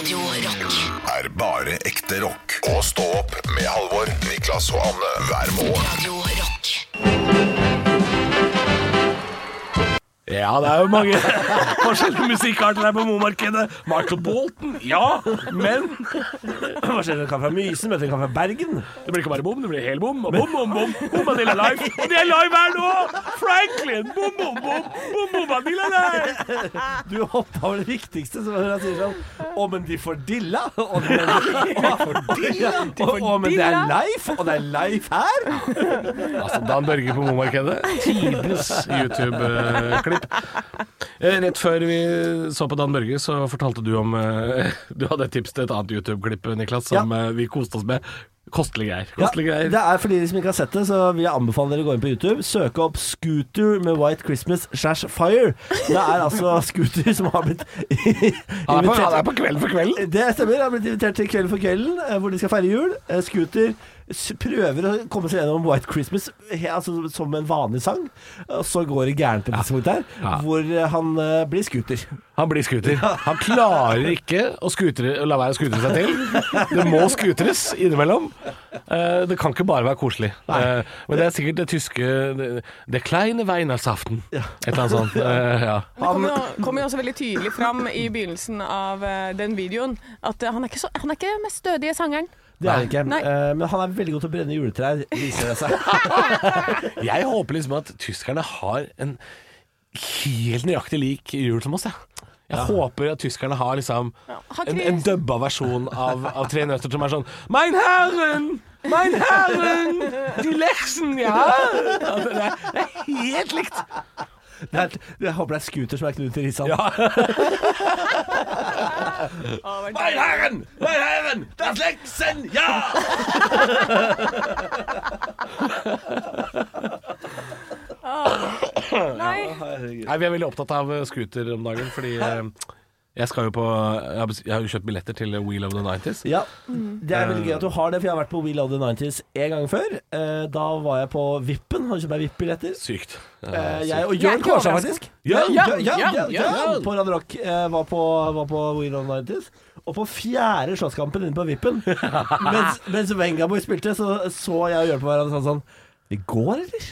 Radio Rock. er bare ekte rock. Og stå opp med Halvor, Niklas og Anne hver morgen. Radio Rock. Ja, det er jo mange forskjellige musikkarter her på Mo-markedet. Michael Bolton, ja, men Hva skjer? Det kan fra Mysen, men det kan fra Bergen. Det blir ikke bare bom, det blir hel bom. Og bom, bom, bom. Bombadilla Life. Og de er live her nå! Franklin! Bom, bom, bom. Bom, bombadilla live! Du hoppa over det viktigste, som jeg sier sånn Å, men de får dilla! Og, men, det er live, og det er live her! Altså, Dan Børge på Mo-markedet. Tidenes YouTube-klipp. Eh, Rett før vi så på Dan Børge, så fortalte du om eh, Du hadde et tips til et annet YouTube-klipp, Niklas, som ja. vi koste oss med. Kostelige greier. Ja, greier. det er for de som ikke har sett det, så vil jeg anbefale dere å gå inn på YouTube. Søke opp 'Scooter med White Christmas slash Fire'. Det er altså Scooter som har blitt Han er på, på Kvelden for kvelden. Det stemmer. Han har blitt invitert til Kvelden for kvelden, eh, hvor de skal feire jul. Eh, Scooter prøver å komme seg gjennom White Christmas altså, som en vanlig sang. Og så går det gærent på et tidspunkt der, Ja. hvor eh, han uh, blir scooter. Han blir scooter. Han klarer ikke å, skutere, å la være å skutere seg til. Det må skuteres innimellom. Uh, Det kan ikke bare være koselig. Uh, Men det er sikkert det tyske Det, det kleine Weinersaften. Et eller annet sånt. Ja. Det kommer jo, jo også veldig tydelig fram i begynnelsen av den videoen at han er ikke, så, han er ikke mest stødige sangeren. Det er han ikke. Eh, men han er veldig god til å brenne juletrær, viser det seg. Jeg håper liksom at tyskerne har en helt nøyaktig lik jul som oss, jeg. Jeg håper at tyskerne har liksom en, en dubba versjon av, av Tre nøtter som er sånn Mein Herren! Mein Herren! Die Lechsen, ja! Altså, det, er, det er helt likt. Det er, jeg håper det er scooter som er Knut Risan. Ja. Mein Herren! Mein Herren! Das Lechsen, ja! Nei. Nei, Vi er veldig opptatt av scooter om dagen, fordi eh, jeg skal jo på Jeg har jo kjøpt billetter til Wheel of the Nineties. Ja, Det er veldig gøy at du har det, for jeg har vært på We Love the 90s en gang før. Eh, da var jeg på Vippen. Har du kjøpt meg VIP-billetter? Sykt. Eh, jeg og Jeg er Jørn Kårstad, faktisk. Ja, ja, ja, ja, ja, ja, ja. På Radio Rock. eh, var, på, var på We Love the 90s. Og på fjerde slåsskampen inne på Vippen, mens, mens Vengaboy spilte, så så jeg og Jørn på hverandre sånn sånn Vi går, eller?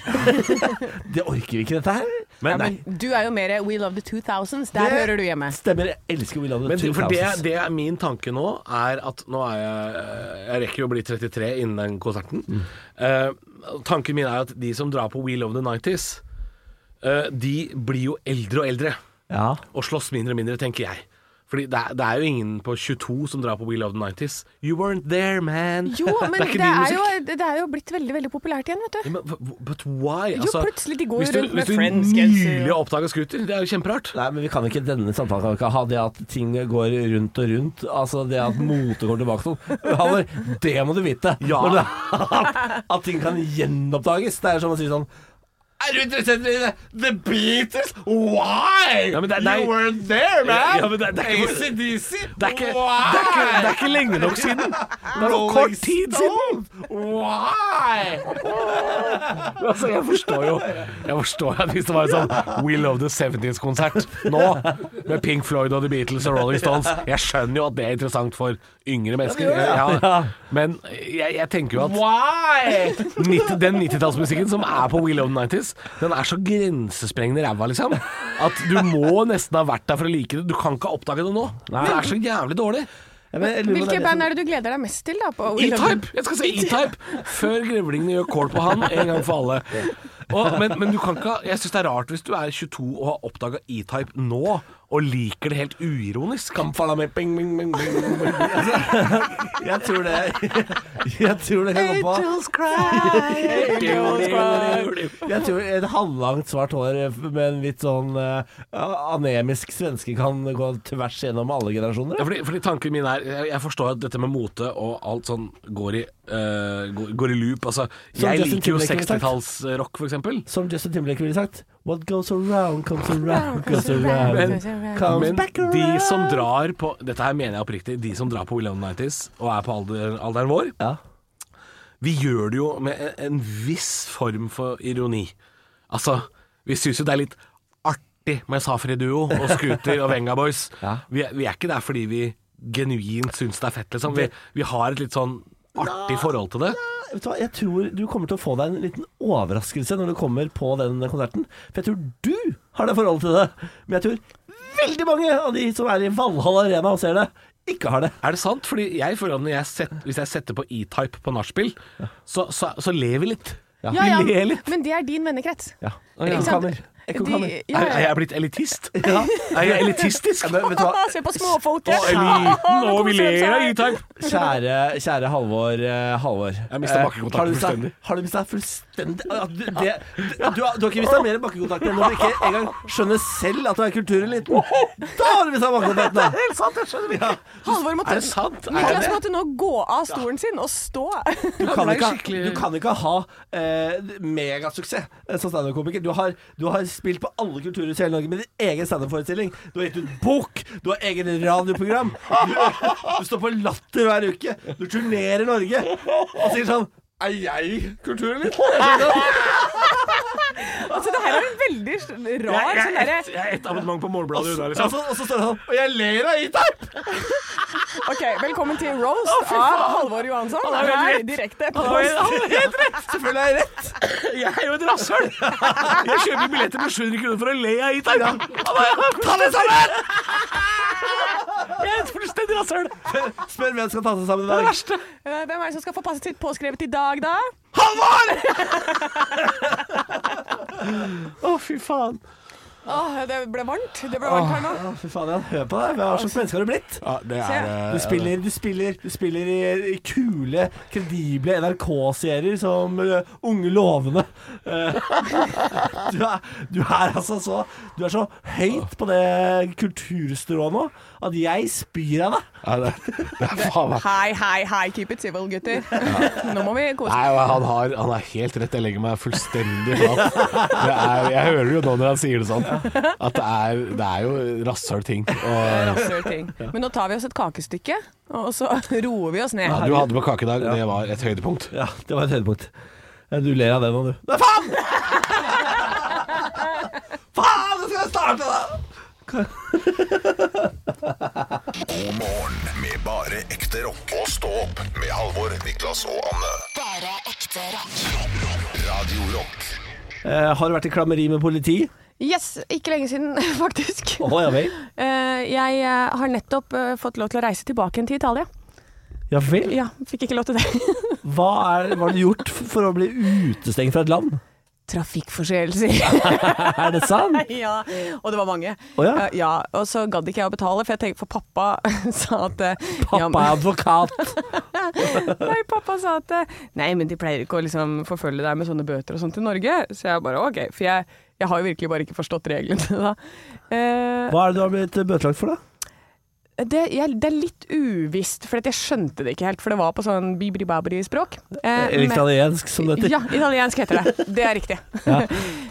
det orker vi ikke, dette her. Men, Ja, men du er jo mer We Love the 2000s. Der Det hører du hjemme. Stemmer. Jeg elsker We Love the Men det, for det, 2000s. det er min tanke nå, er at nå er jeg Jeg rekker jo å bli 33 innen den konserten. Eh, tanken min er at de som drar på We Love the 90s, uh, de blir jo eldre og eldre. Ja. Og slåss mindre og mindre, tenker jeg. Fordi det er, det er jo ingen på 22 som drar på We Love the 90s. You weren't there, man. Jo, men ikke det er, jo, det er jo blitt veldig veldig populært igjen, vet du. Ja, Men, but- why? Jo, Altså, plutselig, de går hvis du, rundt med hvis du nylig har oppdaga scooter, det er jo kjemperart. Nei, men vi kan ikke denne samtalen kan vi ikke ha det at ting går rundt og rundt. Altså det at mote går tilbake sånn. Haller, det må du vite. Ja. At, at ting kan gjenoppdages. Det er som å si sånn Er du interessert i det? The Beatles? Why? Ja, det- you weren't there, man! Ja, det- det ACDC? Er, ikke, det, er ikke, lenge nok siden. Det er for kort tid siden. Why? Altså, jeg forstår jo Jeg forstår at hvis det var en sånn We Love the 70s-konsert nå, med Pink Floyd og The Beatles og Rolling Stones Jeg skjønner jo at det er interessant for yngre mennesker. Ja, men jeg, jeg tenker jo at Why? 90, den 90-tallsmusikken som er på We Love the 90s, den er så grensesprengende ræva, liksom. At du må nesten ha vært der for å like det. Du kan ikke ha oppdaget det nå. Det er så jævlig dårlig. Hvilke band er det du gleder deg mest til, da? E-Type! Jeg skal si E-Type før grevlingene gjør kål på han en gang for alle. Og, men, men du kan ikke ha- Jeg syns det er rart hvis du er 22 og har oppdaga E-Type nå, og liker det helt uironisk. Come bing, bing, bing, bing, bing, bing. Altså, jeg tror det Jeg tror det kan gå på Jeg tror et halvlangt svart hår med en litt sånn uh, anemisk svenske kan gå tvers gjennom alle generasjoner. Ja, fordi, fordi tanken min er Jeg, jeg forstår at dette med mote og alt sånn går i, uh, går, går i loop. Altså, jeg liker jo Timberlake ville sagt. 60-tallsrock, for eksempel. Som Justin Timberlake ville sagt What goes around comes around comes around Men- comes Men back de som drar på Dette her mener jeg oppriktig. De som drar på Will of the 90s og er på alder, alderen vår, Ja. vi gjør det jo med en, en viss form for ironi. Altså, vi syns jo det er litt artig med Safri Duo og Scooter og Venga Boys. Ja. Vi, vi er ikke der fordi vi genuint syns det er fett, liksom. Vi, vi har et litt sånn artig forhold til det. Vet du hva, jeg tror du kommer til å få deg en liten overraskelse når du kommer på den konserten. For jeg tror du har det forholdet til det. Men jeg tror veldig mange av de som er i Valhall Arena og ser det, ikke har det. Er det sant? Fordi jeg føler at når jeg set, hvis jeg setter på E-Type på nachspiel, så, så, så ler vi litt. Ja, Ja, ja, Vi ler litt. men det er din vennekrets. Ja. Ikke sant? De- ja, Er, ja, er jeg blitt elitist? Ja. Er jeg elitistisk? Men hva? Se på småfolket! Og eliten, og vi ler av E-Type. Kjære, kjære Halvor. eh, Halvor. Jeg mistet Eh, bakkekontakten har du mistet- fullstendig. Har du mista fullstendig du, det, du, du, har, du har ikke mista mer bakkekontakt enn når du ikke engang skjønner selv at du er kultureliten. Da har du mista bakkekontakten! da. Helt sant, jeg skjønner ikke. Halvor måtte, Er det sant? Er Niklas det? måtte nå gå av stolen sin og stå. Du kan, ikke, du kan ikke ha eh, megasuksess som standup-komiker. Du, har- du har spilt på alle kulturhus i hele Norge med din egen standup-forestilling. Du har gitt ut bok, du har egen radioprogram. Du, du står på Latter hver uke. Du turnerer Norge og sier sånn Er jeg? Jeg skjønner. Altså, det her er en veldig Jeg, rar jeg, sånn jeg, derre jeg er ett abonnement på Målbladet unna, Og liksom. så, og så står det sånn Og jeg ler av E-Type! OK, velkommen til roast av Halvor Johansson. Han er Her rett. direkte på helt rett! Selvfølgelig har jeg rett. Jeg er jo et rasshøl! Jeg kjøper billetter på 700 kroner for å le av E-Type. Ta det sammen! Jeg er et fullstendig rasshøl. Spør hvem som skal ta seg sammen i dag. Eh, Hvem er det som skal få passet sitt påskrevet i dag, da? Å, fy faen. Åh, det ble varmt. Det ble varmt her nå. Fy faen, Jan. Hør på deg. Hva slags menneske har du blitt? Ja, det er eh, Du spiller, du spiller, du spiller i, i kule, kredible NRK-serier som eh, Unge lovende. Eh, du, er, du er altså så Du er så høyt på det kulturstrået nå at jeg spyr av deg. ja, det, det er faen meg Hei, hei, hei, keep it civil, gutter. Nå må vi kose Nei, han har, han har helt rett. Jeg legger meg fullstendig flat. Det er, jeg hører det jo nå når han sier det sånn, at det er, det er jo rasshøl-ting. Men nå tar vi oss et kakestykke, og så roer vi oss ned. ja, du hadde på kake i dag, det var et høydepunkt. Ja, det var et høydepunkt. Du ler av det nå, du. Nei, faen! faen, nå skal jeg starte, da! God morgen med bare ekte rock. Og stå opp med Halvor, Niklas og Anne. Bare ekte rock. Radio Rock. Eh, har du vært i klammeri med politi? Yes, ikke lenge siden, faktisk. Oh, ja vel. Eh, jeg eh, har nettopp eh, fått lov til å reise tilbake igjen til Italia. Ja vel. Ja, fikk ikke lov til det. Hva, er, har du gjort for å bli utestengt fra et land? Trafikkforseelser. Er det sant? ja, og det var mange. Oh, ja? Ja, og så gadd ikke jeg å betale, for jeg tenkte, for pappa sa at eh, Pappa er advokat. Nei, pappa sa at eh, Nei, men de pleier ikke å liksom forfølge deg med sånne bøter og sånt i Norge. Så jeg bare OK. For jeg, jeg har jo virkelig bare ikke forstått reglene da. Eh, Hva er det du har blitt bøtelagt for, da? Det, jeg, det er litt uvisst, for jeg skjønte det ikke helt. For det var på sånn bibri-babri-språk. Eh, Eller italiensk, som det heter. Ja, italiensk heter det. Det er riktig. Ja.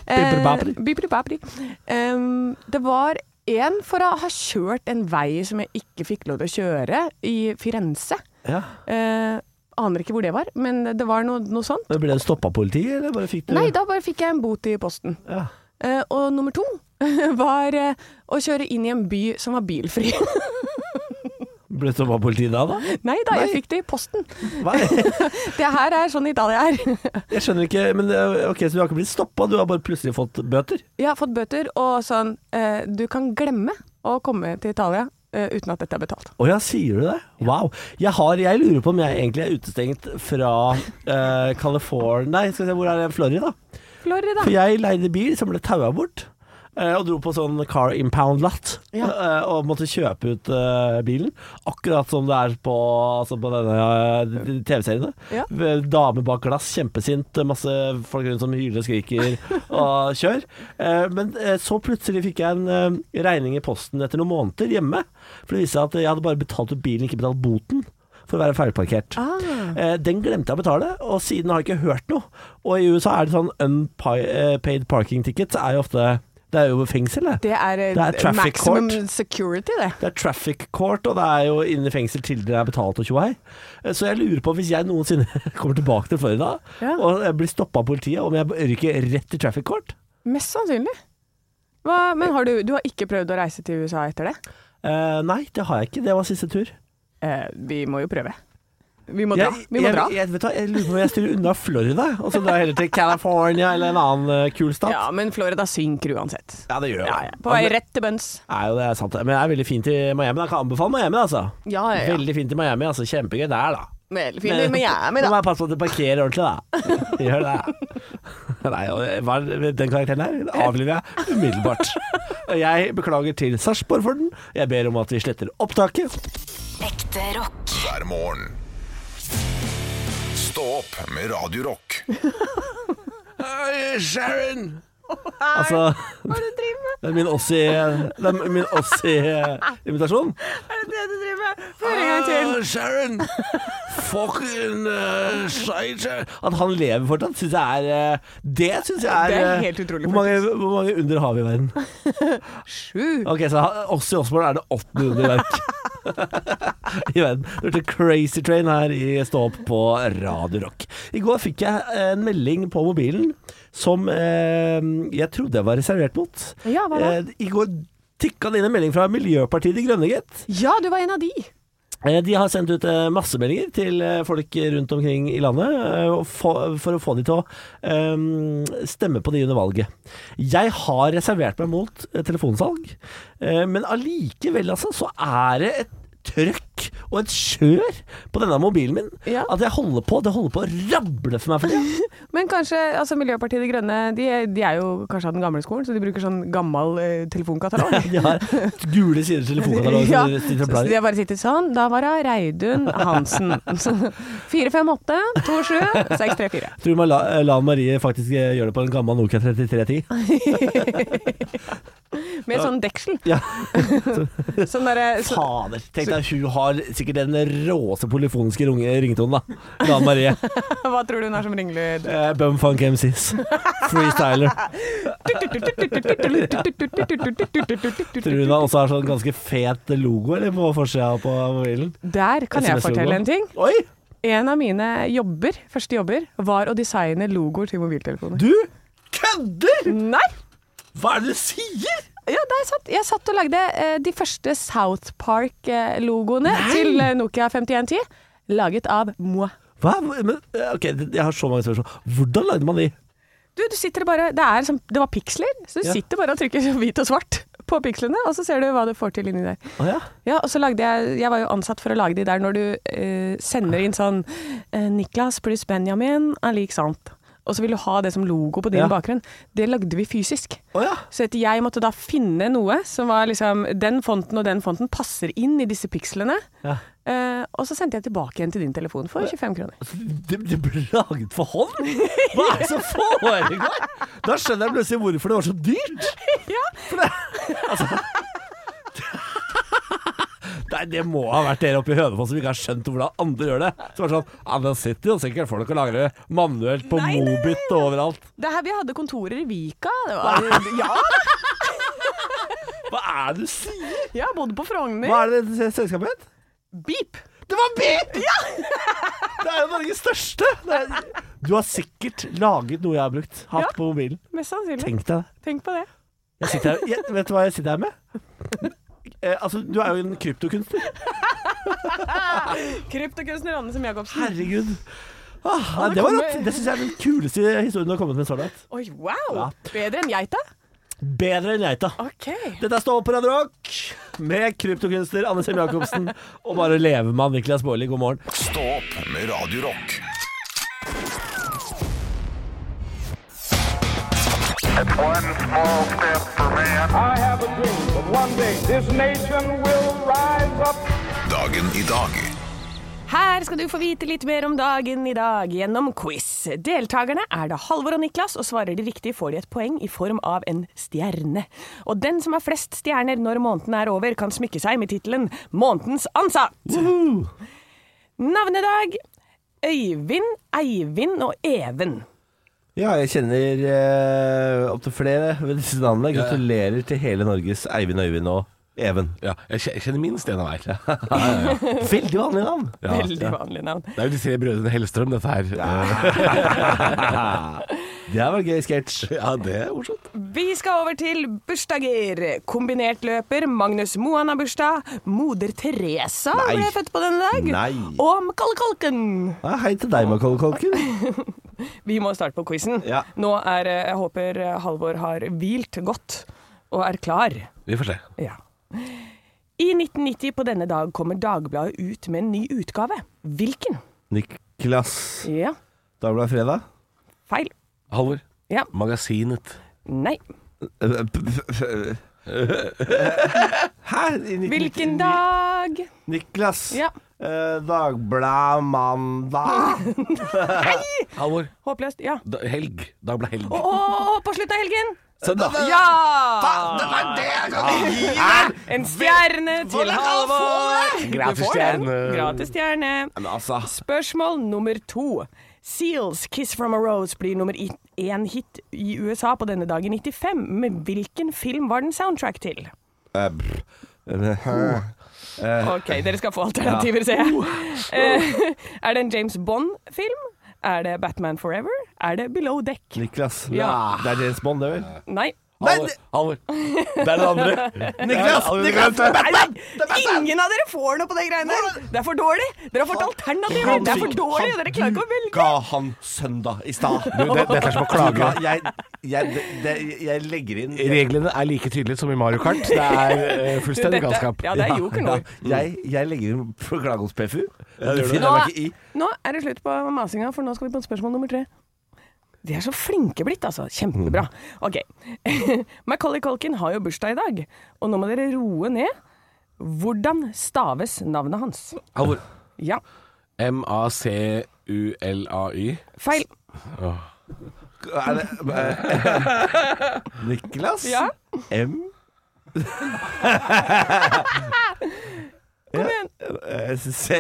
Eh, Bibri-babri. bibri-babri. Det var en for å ha kjørt en vei som jeg ikke fikk lov til å kjøre, i Firenze. Ja. Eh, aner ikke hvor det var, men det var noe, noe sånt. Men Ble det stoppa politi, eller bare fikk du Nei, da bare fikk jeg en bot i posten. Ja. Eh, og nummer to var eh, å kjøre inn i en by som var bilfri. Ble du stoppa av politiet da, da? Nei da, jeg fikk det i posten. Det her er sånn Italia er. Jeg skjønner ikke men eh, Ok, Så du har ikke blitt stoppa, du har bare plutselig fått bøter? Jeg har fått bøter, og sånn eh, Du kan glemme å komme til Italia Uh, uten at dette er betalt. Å ja, sier du det? Wow. Jeg, har, jeg lurer på om jeg egentlig er utestengt fra uh, California Nei, skal vi se, hvor er det? Florida? Florida. For jeg leide bil som ble taua bort. Eh, Og dro på sånn car impound lot Ja. eh, og måtte kjøpe ut eh, bilen. Akkurat som det er på, altså på denne TV-seriene. Ja. Dame bak glass, kjempesint, masse folk rundt som hyler og skriker og kjør. Eh, Men så plutselig fikk jeg en regning i posten etter noen måneder hjemme. For det viste seg at jeg hadde bare betalt ut bilen, ikke betalt boten. For å være feilparkert. Ah. Eh, Den glemte jeg å betale, og siden har jeg ikke hørt noe. Og i USA er det sånn unpaid parking tickets er jo ofte Det er jo fengsel, det. Det er, eh, Det er traffic maximum court. security, det. Det er traffic court, og det er jo inne i fengsel til dere er betalt og tjohei. Eh, Så jeg lurer på, hvis jeg noensinne kommer tilbake til Florida Ja. og blir stoppa av politiet, om jeg ryker rett til traffic court? Mest sannsynlig. Hva, men har du, du har ikke prøvd å reise til USA etter det? Uh, nei, det har jeg ikke. Det var siste tur. Uh, vi må jo prøve. Vi må dra. Jeg, Vi må jeg, dra. jeg, vet du jeg lurer på om jeg styrer unna Florida, og så drar jeg heller til California eller en annen eh, kul stat. Ja, men Florida synker uansett. Ja, det gjør jeg. Ja, ja. På vei rett til bunns. Er det er sant. Men det er veldig fint i Miami. Jeg kan anbefale Miami, altså. Ja, ja, ja. Veldig fint i Miami. altså Kjempegøy der, da. Veldig fint i Miami, da. må jeg passe på at du parkerer ordentlig, da. Gjør det. Nei, hva er den karakteren der den avliver jeg umiddelbart. Jeg beklager til Sarpsborg for den. Jeg ber om at vi sletter opptaket. Ekte rock. hver morgen. Stå opp med Radio Rock. Hei, Sharon! Altså Hva er det du driver med? Det er min Ossi-invitasjon. Er det det du driver med? Få høre en gang til. Ah, Sharon! Fucking uh, scheisse. At han lever fortsatt, syns jeg er uh, Det syns jeg er Det er uh, helt utrolig, Hvor mange, hvor mange under har vi i verden? Sju. Ok, så ha- Ossi Osborne er det åttende under i verden. I verden. Du hørte Crazy Train her i Stå opp på Radio Rock. I går fikk jeg en melding på mobilen som eh, jeg trodde jeg var reservert mot. Ja, hva da? Eh, I går tikka det inn en melding fra Miljøpartiet De Grønne, gitt. Ja, du var en av de. Eh, De har sendt ut eh, massemeldinger til eh, folk rundt omkring i landet eh, for å få de til å eh, stemme på de under valget. Jeg har reservert meg mot eh, telefonsalg, eh, men allikevel altså, så er det et trøkk og et kjør på denne mobilen min Ja. at jeg holder på, det holder på å rable for meg for tida. Men kanskje altså Miljøpartiet De Grønne de, de er jo kanskje av den gamle skolen, så de bruker sånn gammel eh, telefonkatalog. De har gule sider telefonkatalog Ja, så de har bare sittet sånn. Da var det Reidun Hansen. 458 27 634. Tror man la, Lan Marie faktisk gjøre gjør det på en gammel Nokia 3310. Med sånn deksel. Ja. Sånn der, så, Fader. Tenk deg, hun har sikkert den råeste polyfoniske ringetonen, da. Dan Marie. Hva tror du hun har som ringelyd? Eh, Bumfunk MCs. Freestyler. Tror hun også har sånn ganske fet logo eller på forsida på mobilen? Der kan jeg fortelle en ting. Oi! En av mine jobber, første jobber, var å designe logoer til mobiltelefoner. Du kødder! Nei! Hva er det du sier?! Ja, satt, jeg satt og lagde eh, de første South Park-logoene til eh, Nokia 5110, laget av moi. Hva? Men, eh, ok, jeg har så mange spørsmål. Hvordan lagde man de? Du, du sitter bare Det, er som, det var piksler, så du Ja. sitter bare og trykker hvit og svart på pikslene, og så ser du hva du får til inni der. Å ja. Ja, og så lagde jeg Jeg var jo ansatt for å lage de der når du eh, sender inn sånn eh, Niklas pluss Benjamin er lik sant. Og så vil du ha det som logo på din Ja. bakgrunn. Det lagde vi fysisk. Oh, ja. Så at jeg måtte da finne noe som var liksom Den fonten og den fonten passer inn i disse pikslene. ja. Uh, og så sendte jeg tilbake igjen til din telefon for 25 kroner. Det, det ble laget for hånd? Hva er det som foregår? Da skjønner jeg plutselig hvorfor det var så dyrt. Ja. For det, altså Nei, det må ha vært dere oppe i Hønefoss som ikke har skjønt hvordan andre gjør det. Var det sånn Ja, da sitter jo sikkert folk og det manuelt på Nei, Mobit og overalt. Det her, vi hadde kontorer i Vika. Det var, ja, Hva er det du sier? jeg bodde på Frogner. Hva er det selskapet het? Beep! Det var Beep! Ja! Det er jo Norges største. Det er, du har sikkert laget noe jeg har brukt. Hatt Ja. på mobilen. Mest sannsynlig. Tenk deg det. Tenk på det. Jeg sitter her, jeg, vet du hva jeg sitter her med? Eh, altså, du er jo en kryptokunstner. Kryptokunstner Anne Sem Jacobsen. Herregud. Ah, nei, det var rått. Det syns jeg er den kuleste historien du har kommet med så langt. Oi, wow! Ja. Bedre enn geita? Bedre enn geita. OK. Dette er Stå opp på Radio Rock med kryptokunstner Anne Sem Jacobsen og bare levemann Niklas Baarli. God morgen. Stå opp med Radio Rock. Dagen i dag Her skal du få vite litt mer om dagen i dag gjennom quiz. Deltakerne er da Halvor og Niklas, og svarer de riktig får de et poeng i form av en stjerne. Og den som har flest stjerner når måneden er over, kan smykke seg med tittelen Månedens ansatt. Navnedag Øyvind, Eivind og Even. Ja, jeg kjenner eh, opptil flere ved disse navnene. Gratulerer til hele Norges Eivind Øyvind og Even. Ja, jeg kje- jeg kjenner minst en av hver. Veldig vanlige navn. Ja. Veldig vanlig navn. Det er jo de tre brødrene Hellstrøm, dette her. Eh, Det var gøy sketsj. Ja, det er morsomt. Vi skal over til bursdager. Kombinertløper Magnus Moan har bursdag. Moder Teresa Nei. ble født på denne dag. Nei. Og Macaulay Kalken. Ja, hei til deg, Macaulay Culkin. Vi må starte på quizen. Ja. Nå er eh, Jeg håper eh, Halvor har hvilt godt og er klar. Vi får se. Ja. I 1990 på denne dag kommer Dagbladet ut med en ny utgave. Hvilken? Niklas. Ja. Dagbladet Fredag. Feil. Halvor. Ja. Magasinet. Nei. Hæ? Hvilken dag? Niklas. Ja. Eh, Dagblad mandag. Halvor. Håpløst. Ja. Da, helg. Dagbladet Helg. Å, på slutten av helgen! Søndag. Ja! Det var det jeg kan En stjerne til Halvor. Gratis stjerne. Gratis stjerne. Men altså Spørsmål nummer to. Seals 'Kiss from a Rose' blir nummer én hit i USA på denne dag i 95. Men hvilken film var den soundtrack til? eh, brr. Eh. Ok, dere skal få alternativer, ser jeg. Eh, er det en James Bond-film? Er det Batman Forever? Er det Below Deck? Niklas. Ja. Det er James Bond, det vel? Nei. Halvor. Halvor. Det er det andre. Niklas! Ingen av dere får noe på de greiene der. Det er for dårlig. Dere har fått alternativer. Det er for dårlig, og dere klarer ikke å velge. Ga han søndag i stad. Du, det, dette er som å klage. Jeg, jeg, det, det, jeg legger inn Reglene er like tydelige som i Mario Kart. Det er eh, fullstendig galskap. Ja, det er joker nå. Jeg, jeg legger inn forklage hos PFU. det det nå er det slutt på masinga, for nå skal vi på spørsmål nummer tre. De er så flinke blitt, altså. Kjempebra. Ok. Macaulay Culkin har jo bursdag i dag, og nå må dere roe ned. Hvordan staves navnet hans? Halvor. Ja, M-A-C-U-L-A-Y. feil. Er det eh, Niklas? Ja. M? Kom igjen. Eh, C?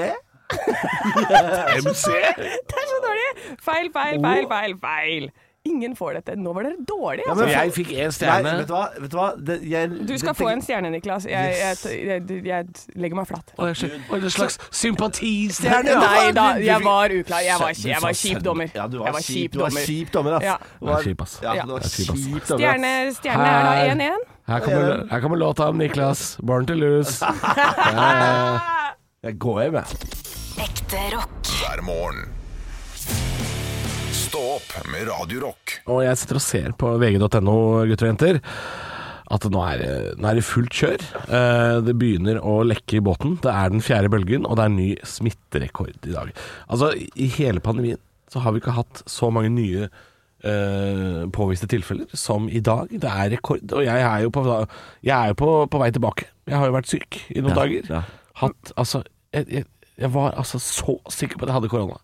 MC? Det er så dårlig! Feil, feil, feil, feil, feil. Ingen får dette. Nå var dere dårlige, Ja, altså. men- Jeg fikk én Nei, stjerne. vet du hva? Vet du hva? Det, jeg, Du skal det- få en stjerne, Niklas. Jeg, jeg, jeg, jeg legger meg flatt. Og en slags sympatistjerne. Nei da, jeg var uklar. Jeg var, jeg var kjip dommer. Ja, du var, var kjip, kjip dommer. kjip dommer, ass. Ja. Du var- Kjip, ass. Ja, Ja. du var kjip, ass. dommer, ass. Stjerne, stjerne er da 1-1. Her kommer, her kommer låta om Niklas. Born to lose. Ja, Jeg går hjem, jeg. Ekte rock. hver morgen. Stå opp med Radio Rock. Og jeg sitter og ser på vg.no, gutter og jenter, at nå er, det- nå er det fullt kjør. Eh, Det begynner å lekke i båten. Det er den fjerde bølgen, og det er ny smitterekord i dag. Altså, i hele pandemien så har vi ikke hatt så mange nye Uh, påviste tilfeller som i dag. Det er rekord, og jeg er jo på, jeg er jo på, på vei tilbake. Jeg har jo vært syk i noen Ja, dager. ja. Hatt, altså, jeg, jeg, jeg var altså så sikker på at jeg hadde korona.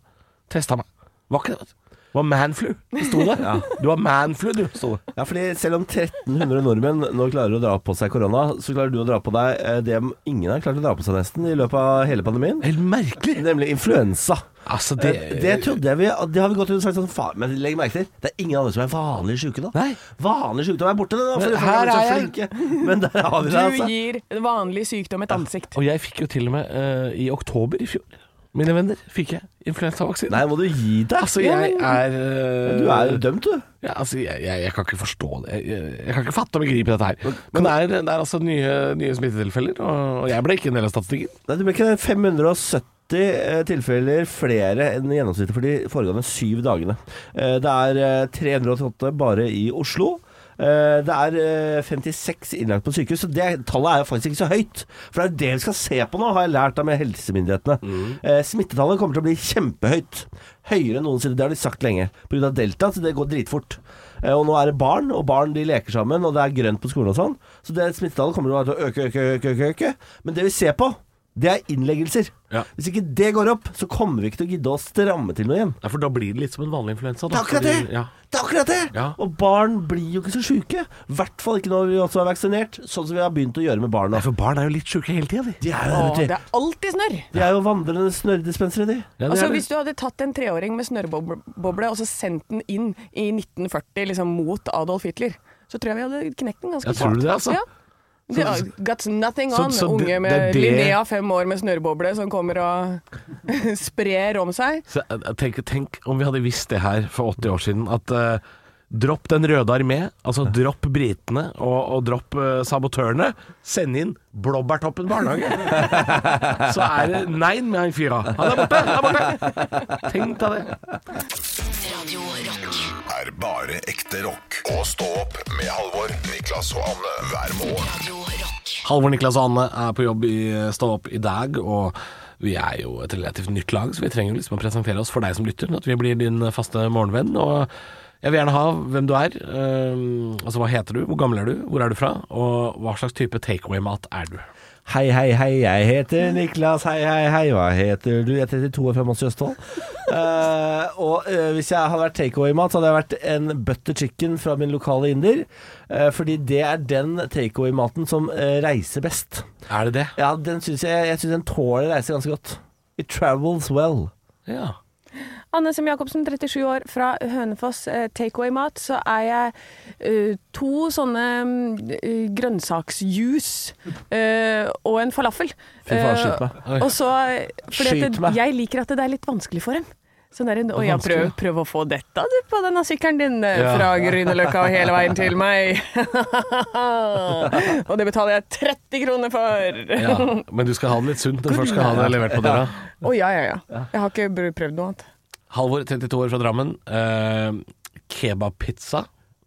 Testa meg. Var ikke det, vet du. Det var manflu. Det sto der. Du var manflu, du, sto det. Ja, fordi selv om 1300 nordmenn nå klarer å dra på seg korona, så klarer du å dra på deg eh, det ingen har klart å dra på seg nesten i løpet av hele pandemien. Helt merkelig. Nemlig influensa. Altså, Det, det, det trodde jeg vi Det har vi gått ut og sagt sånn faen, Men legg merke til, det er ingen andre som er vanlig syke nå. Nei. Vanlig sykdom er borte, nå. Men her har er jeg. flinke. Men der har vi det, altså. gir vanlig sykdom et ansikt. Og jeg fikk jo til og med uh, i oktober i fjor, mine venner, fikk jeg influensavaksine. Nei, må du gi deg. Altså, jeg er uh, Du er jo dømt, du. ja, altså, jeg, jeg, jeg kan ikke forstå det. Jeg, jeg, kan ikke fatte og begripe dette her. Men det er, det er altså nye, nye smittetilfeller, og, jeg ble ikke en del av statistikken. Nei, det ble ikke 570 eh, tilfeller flere enn gjennomsnittet for de foregående syv dagene. Eh, Det er eh, 388 bare i Oslo. Eh, Det er eh, 56 innlagt på sykehus, så det tallet er jo faktisk ikke så høyt. For det er jo det vi skal se på nå, har jeg lært av med helsemyndighetene. Mm. Smittetallet kommer til å bli kjempehøyt. Høyere enn noensinne, det har de sagt lenge. Pga. delta, så det går dritfort. Eh, Og nå er det barn, og barn de leker sammen, og det er grønt på skolen og sånn. Så det smittetallet kommer til å øke, øke, øke, øke, øke. Men det vi ser på, det er innleggelser. Ja. Hvis ikke det går opp, så kommer vi ikke til å gidde å stramme til noe igjen. Ja, for da blir det litt som en vanlig influensa. Det er akkurat det! Ja. Det er akkurat det! Ja. Og barn blir jo ikke så sjuke. I hvert fall ikke når vi også er vaksinert, sånn som vi har begynt å gjøre med barna. Nei, for barn er jo litt sjuke hele tida, de. De er jo, Å, vet det er alltid snørr. de er jo vandrende snørrdispensere, de. Ja, Altså, hvis du hadde tatt en treåring med snørrboble og så sendt den inn i 1940 liksom, mot Adolf Hitler, så tror jeg vi hadde knekt den ganske Ja, tror du det, altså? Ja. De har got nothing on. så så Unge med det- Linnea fem år med snørrboble som kommer og sprer om seg. Så, jeg- jeg tenk om vi hadde visst det her for 80 år siden, at eh, Dropp Den røde armé, altså dropp britene og, og dropp eh, sabotørene. Send inn Blåbærtoppen barnehage. Så er det Nein med han fyra. Han er borte! Han er borte. Tenk deg det. Radio Rock. Er bare ekte rock. Og stå opp med Halvor, Niklas og Anne hver morgen. Radio Rock. Halvor, Niklas og Anne er på jobb i Stå opp i dag, og vi er jo et relativt nytt lag, så vi trenger liksom å presentere oss for deg som lytter, at vi blir din faste morgenvenn. Og jeg vil gjerne ha hvem du er. Um, altså hva heter du, hvor gammel er du, hvor er du fra, og hva slags type takeaway-mat er du? Hei, hei, hei, jeg heter Niklas. Hei, hei, hei, hva heter du? Jeg er 32 og fra Moss i Østfold. Uh, og uh, hvis jeg hadde vært takeaway-mat, så hadde jeg vært en butter chicken fra min lokale inder. Uh, fordi det er den takeaway-maten som eh, reiser best. Er det det? Ja, den synes jeg, jeg synes den tåler reise ganske godt. It travels well. Ja. Anne Sem Jacobsen, 37 år, fra Hønefoss. Eh, Takeaway-mat. Så er jeg uh, to sånne uh, grønnsaksjuice uh, og en falafel. Fy faen, Eh, skyt meg. Og så fordi Skyt det, meg. Jeg liker at det er litt vanskelig for en. Sånn der, og ja, prøv, prøv å få dette du på denne sykkelen din eh, Ja. fra Grünerløkka og hele veien til meg. og det betaler jeg 30 kroner for. ja. Men du skal ha det litt sunt når du først skal ha det levert på døra. Å ja, ja, ja. Jeg har ikke prøvd noe annet. Halvor, 32 år fra Drammen. Uh, Kebabpizza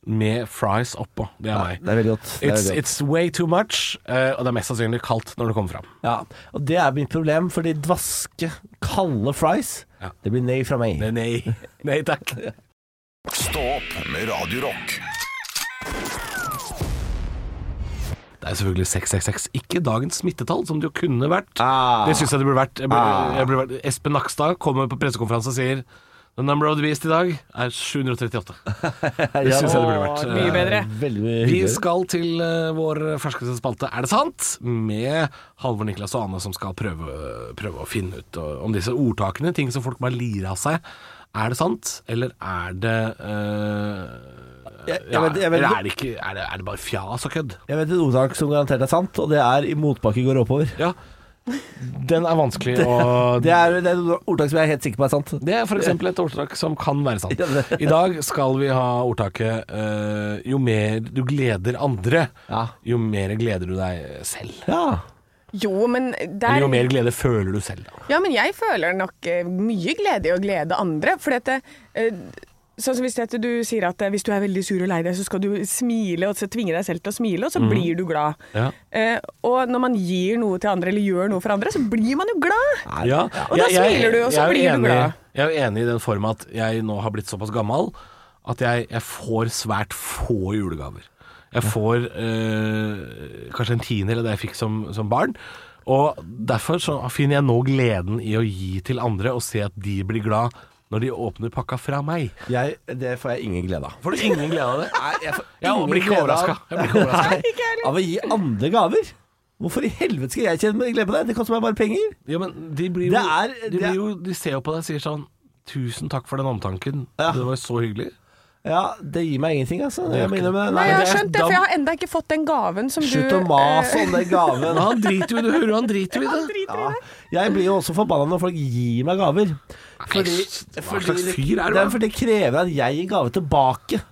med fries oppå. Det er meg. Det er veldig godt. Det er It's, veldig godt. it's way too much, uh, og det er mest sannsynlig kaldt når det kommer fram. Ja, og det er mitt problem, fordi dvaske, kalde fries, Ja. det blir nei fra meg. Nei, nei, nei takk. Stå opp med Radio Det er selvfølgelig 666, ikke dagens smittetall, som det jo kunne vært. Ah. Det syns jeg det burde vært. Jeg Ah. jeg vært. Espen Nakstad kommer på pressekonferanse og sier The number of the beast i dag er 738. Det syns jeg det burde vært. Mye bedre. Vi skal til eh, vår ferskeste spalte Er det sant? Med Halvor Niklas og Anne som skal prøve, prøve å finne ut eh, om disse ordtakene, ting som folk bare lirer av seg. Er det sant, eller er det eh, Jeg- jeg ja, vet- jeg vet- Eller er det, ikke, er, det, er det bare fjas og kødd? Jeg vet et ordtak som garantert er sant, og det er 'i motbakke går oppover'. Ja. Den er vanskelig å Det er, det er et ordtak som jeg er helt sikker på er sant. Det er f.eks. et ordtak som kan være sant. I dag skal vi ha ordtaket eh, Jo mer du gleder andre, Ja. jo mer gleder du deg selv. Ja. Jo, men der Eller jo mer glede føler du selv. Da. Ja, men jeg føler nok eh, mye glede i å glede andre. For dette eh, Sånn som hvis du sier at eh, hvis du er veldig sur og lei deg, så skal du smile, og så tvinge deg selv til å smile, og så blir du glad. Ja. Eh, og når man gir noe til andre, eller gjør noe for andre, så blir man jo glad. Ja, Og da smiler du, og så blir enig, du glad. Jeg er jo enig i den form at jeg nå har blitt såpass gammel at jeg, jeg får svært få julegaver. Jeg får eh, kanskje en tiendedel av det jeg fikk som, som barn. Og derfor så finner jeg nå gleden i å gi til andre og se at de blir glad når de åpner pakka fra meg. Jeg, det får jeg ingen glede av. Får du ingen glede av det? Nei, jeg får Jeg ingen blir ikke overraska. av- Jeg blir ikke overraska. Av å gi andre gaver. Hvorfor i helvete skal jeg kjenne glede på det? Det koster meg bare penger. Ja, men de blir jo, Det er- de, det er- blir jo de ser jo på deg og sier sånn Tusen takk for den omtanken. Ja. Det var så hyggelig. Ja, det gir meg ingenting, altså. Det Jeg mener med, Nei, jeg har skjønt det, for jeg har enda ikke fått den gaven som Slutt du å mase eh, om den gaven. Han driter jo i det, hører du, han driter jo i det. Ja. Jeg blir jo også forbanna når folk gir meg gaver. Fordi, Hva slags fyr er du, det, er for det krever at jeg gir gave tilbake.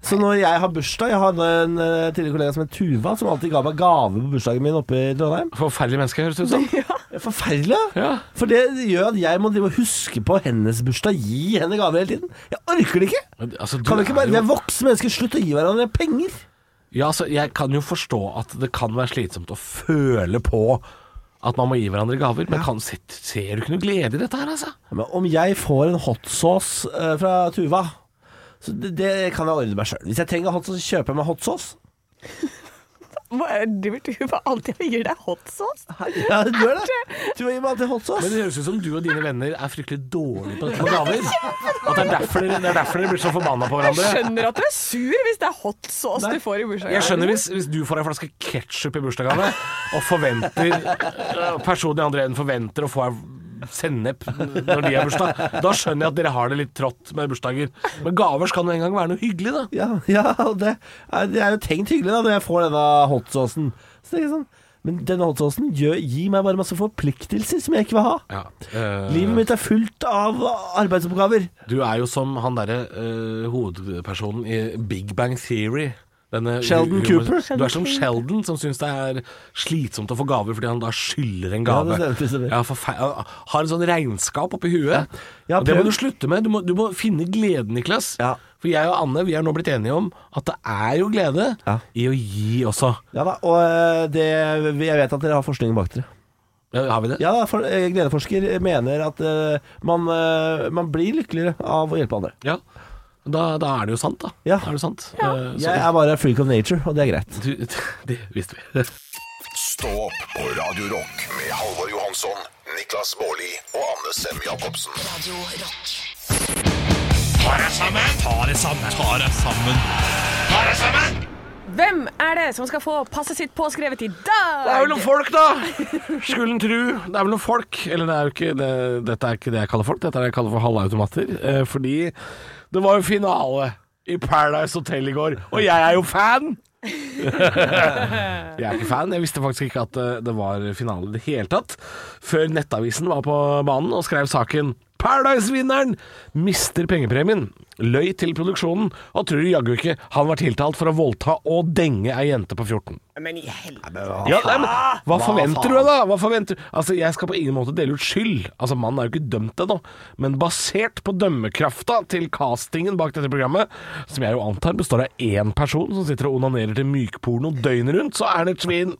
Så når jeg har bursdag Jeg hadde en uh, tidligere kollega som het Tuva, som alltid ga meg gave på bursdagen min oppe i Trondheim. Forferdelig menneske, høres det ut som. Forferdelig. Ja. For det gjør at jeg må drive og huske på hennes bursdag, gi henne gaver hele tiden. Jeg orker det ikke. Altså, du Kan vi ikke bare, jo- voksne mennesker, slutt å gi hverandre penger. Ja, altså, jeg kan jo forstå at det kan være slitsomt å føle på at man må gi hverandre gaver, men kan, ser, ser du ikke noe glede i dette her, altså? Men om jeg får en hot sauce eh, fra Tuva så det, det kan jeg ordne meg sjøl. Hvis jeg trenger hot sauce, kjøper jeg meg hot sauce. Hva er det driver du med alltid og gir deg hot sauce? Ja, du gjør det. Du gir meg alltid hot sauce. Men det høres ut som du og dine venner er fryktelig dårlige på dette med gaver. At det er derfor dere, det er derfor dere blir så forbanna på hverandre. Jeg skjønner at du er sur hvis det er hot sauce du får i bursdagen. Jeg skjønner hvis, hvis du får en flaske ketsjup i bursdagsgave, og forventer øh, personen i andre enden forventer å få en sennep når de har bursdag. Da skjønner jeg at dere har det litt trått med bursdager. Men gaver skal nå en gang være noe hyggelig, da. Ja, ja og det, er, det er jo tenkt hyggelig da når jeg får denne hot saucen. Så tenker jeg sånn Men denne hot saucen gir meg bare masse forpliktelser som jeg ikke vil ha. Ja. øh, Livet mitt er fullt av arbeidsoppgaver. Du er jo som han derre øh, hovedpersonen i Big Bang Theory. Denne Sheldon Cooper? Du er som Sheldon, som syns det er slitsomt å få gaver fordi han da skylder en gave. Ja, det stemmer, det. Ja, forfe- har en sånn regnskap oppi huet. Ja, og det må prøv- du slutte med. Du må, du må finne gleden, Niklas. Ja. For jeg og Anne vi er nå blitt enige om at det er jo glede Ja. i å gi også. Ja da, og eh, det, jeg vet at dere har forskning bak dere. Ja, har vi det? Ja, da, for, eh, Gledeforsker mener at eh, man, eh, man blir lykkeligere av å hjelpe andre. Ja. Da, da er det jo sant, da. Ja. Er det sant. Ja. Uh, Jeg er bare a freak of nature, og det er greit. du, det visste vi. Stå opp på Radio Rock med Halvor Johansson, Niklas Baarli og Anne Sem Jacobsen. Radio Rock. Hvem er det som skal få passet sitt påskrevet i dag? Det er vel noen folk, da! Skulle en tru. Det er vel noen folk. Eller det er jo ikke det, dette er ikke det jeg kaller folk, dette er det jeg kaller for halvautomater. Eh, fordi det var jo finale i Paradise Hotel i går, og jeg er jo fan! jeg er ikke fan. Jeg visste faktisk ikke at eh, det var finale i det hele tatt, før Nettavisen var på banen og skrev saken Paradise-vinneren mister pengepremien. Løy til produksjonen, og tror jaggu ikke han var tiltalt for å voldta og denge ei jente på 14. Men i helvete. Ja, nei, men Hva forventer du da? Hva forventer Altså, Jeg skal på ingen måte dele ut skyld. Altså, Mannen er jo ikke dømt ennå. Men basert på dømmekrafta til castingen bak dette programmet, som jeg jo antar består av én person som sitter og onanerer til mykporno døgnet rundt, så er det et svin.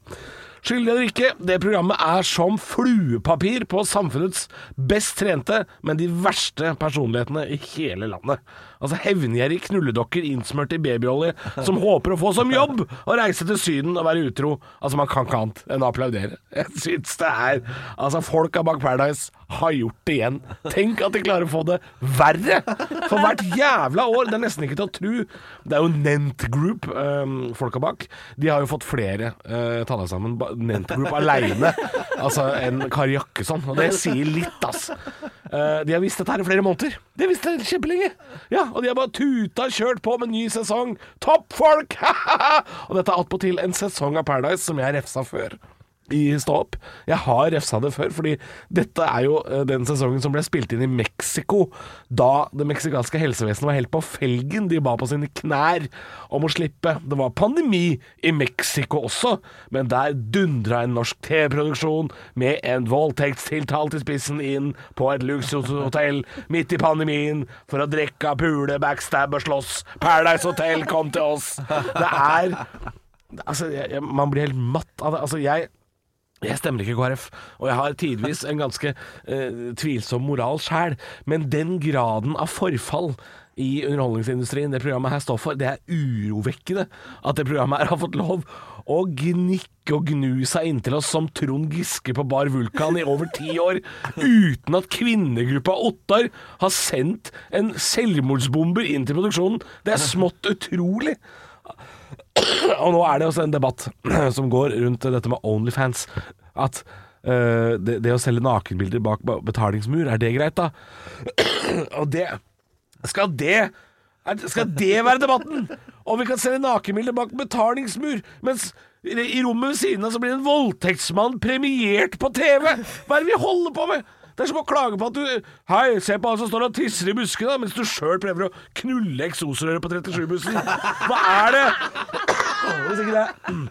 Skyldig eller ikke, det programmet er som fluepapir på samfunnets best trente, men de verste personlighetene i hele landet. Altså hevngjerrige knulledokker innsmurt i babyolje som håper å få som jobb å reise til Syden og være utro. Altså, man kan ikke annet enn å applaudere. Jeg syns det er Altså, folka bak Paradise har gjort det igjen. Tenk at de klarer å få det verre for hvert jævla år. Det er nesten ikke til å tro. Det er jo Nent Group, øh, folka bak. De har jo fått flere, uh, ta deg sammen, ba- Nent Group aleine, altså enn Kari Jakkesson. Og det sier litt, ass. Uh, de har visst dette her i flere måneder. De har visst det kjempelenge. Ja, og de har bare tuta kjørt på med ny sesong. Toppfolk! og dette er attpåtil en sesong av Paradise som jeg refsa før i Stå opp. Jeg har refsa det før, fordi dette er jo eh, den sesongen som ble spilt inn i Mexico, da det meksikanske helsevesenet var helt på felgen. De ba på sine knær om å slippe. Det var pandemi i Mexico også, men der dundra en norsk TV-produksjon med en voldtektstiltalt i spissen inn på et luksushotell midt i pandemien for å drikke, pule, backstab og slåss. Paradise Hotel kom til oss. Det er Altså, jeg, man blir helt matt av det. Altså, jeg jeg stemmer ikke KrF, og jeg har tidvis en ganske eh, tvilsom moral sjæl, men den graden av forfall i underholdningsindustrien det programmet her står for, det er urovekkende at det programmet her har fått lov å gnikke og gnu seg inntil oss som Trond Giske på Bar Vulkan i over ti år, uten at kvinnegruppa Ottar har sendt en selvmordsbomber inn til produksjonen. Det er smått utrolig. Og nå er det også en debatt som går rundt dette med Onlyfans. At uh, det, det å selge nakenbilder bak betalingsmur, er det greit, da? Og det Skal det Skal det være debatten? Om vi kan selge nakenbilder bak betalingsmur, mens i rommet ved siden av så blir en voldtektsmann premiert på TV? Hva er det vi holder på med? Det er som å klage på at du Hei, se på han som står og tisser i buskene, mens du sjøl prøver å knulle eksosrøret på 37-bussen. Hva er det? Hvis ikke det er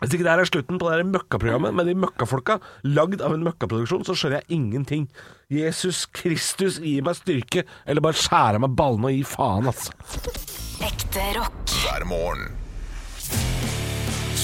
hvis ikke det her er slutten på det møkkaprogrammet med de møkkafolka, lagd av en møkkaproduksjon, så skjønner jeg ingenting. Jesus Kristus, gi meg styrke, eller bare skjære av meg ballene og gi faen, altså. Ekte rock. hver morgen.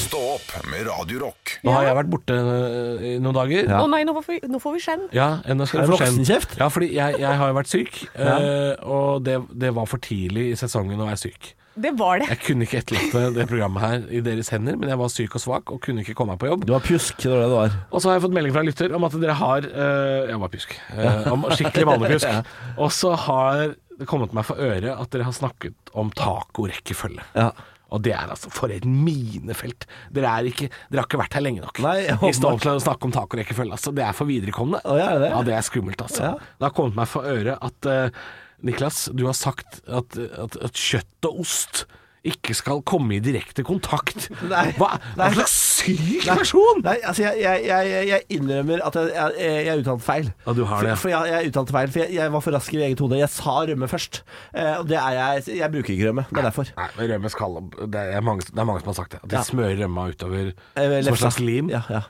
Stå opp med Radio Rock. Nå har jeg vært borte øh, i noen dager. Å nei, nå får vi, nå får vi skjenn. Ja, nå skal Er det få skjenn. voksenkjeft? Ja, fordi jeg, jeg har jo vært syk, øh, og det, det var for tidlig i sesongen å være syk. Det var det. Jeg kunne ikke etterlate det programmet her i deres hender, men jeg var syk og svak og kunne ikke komme meg på jobb. Du var pjusk, det var det du var. Og så har jeg fått melding fra en lytter om at dere har øh, Jeg var pjusk. øh, om skikkelig mannepjusk. Og så har det kommet meg for øre at dere har snakket om tacorekkefølge. Ja. Og det er altså for et minefelt. Dere, er ikke, dere har ikke vært her lenge nok. Nei, I stand til å snakke om tacorekkefølge. Altså, det er for viderekomne. Å, ja, er det? Ja, det er skummelt, altså. Ja. Det har kommet meg for øre at uh, Niklas, du har sagt at, at, at kjøtt og ost ikke skal komme i direkte kontakt. Nei. Hva, hva slags syk person! Nei, altså jeg, jeg, jeg, jeg innrømmer at jeg, jeg, jeg uttalte feil. Ja, du har det. For, for jeg, jeg uttalte feil, for jeg, jeg var for rask i eget hode. Jeg sa rømme først. Eh, og det er jeg Jeg bruker ikke rømme. Det er derfor. Nei, men rømme skal det er, mange, det er mange som har sagt det. At de Ja. smører rømma utover Eh, som et slags lim. Ja, ja.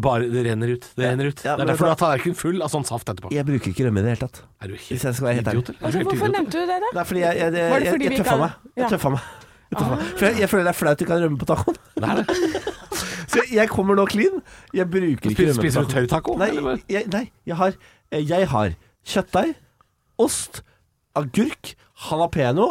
bare det renner ut. Det renner ut. Ja, det er derfor du har tallerkenen full av sånn saft etterpå. Jeg bruker ikke rømme i det hele tatt. Er du helt idiot, eller? Altså, hvorfor nevnte du det, da? Nei, fordi jeg, jeg, jeg, jeg, jeg, tøffa meg. Jeg tøffa meg. Jeg. For jeg, jeg føler det er flaut du kan rømme på tacoen. Det er det. Så jeg, jeg kommer nå clean. Jeg bruker ikke Spiser, rømme spiser på du tacoen. taco? Nei, jeg, nei jeg, har, jeg har kjøttdeig, ost, agurk, jalapeño,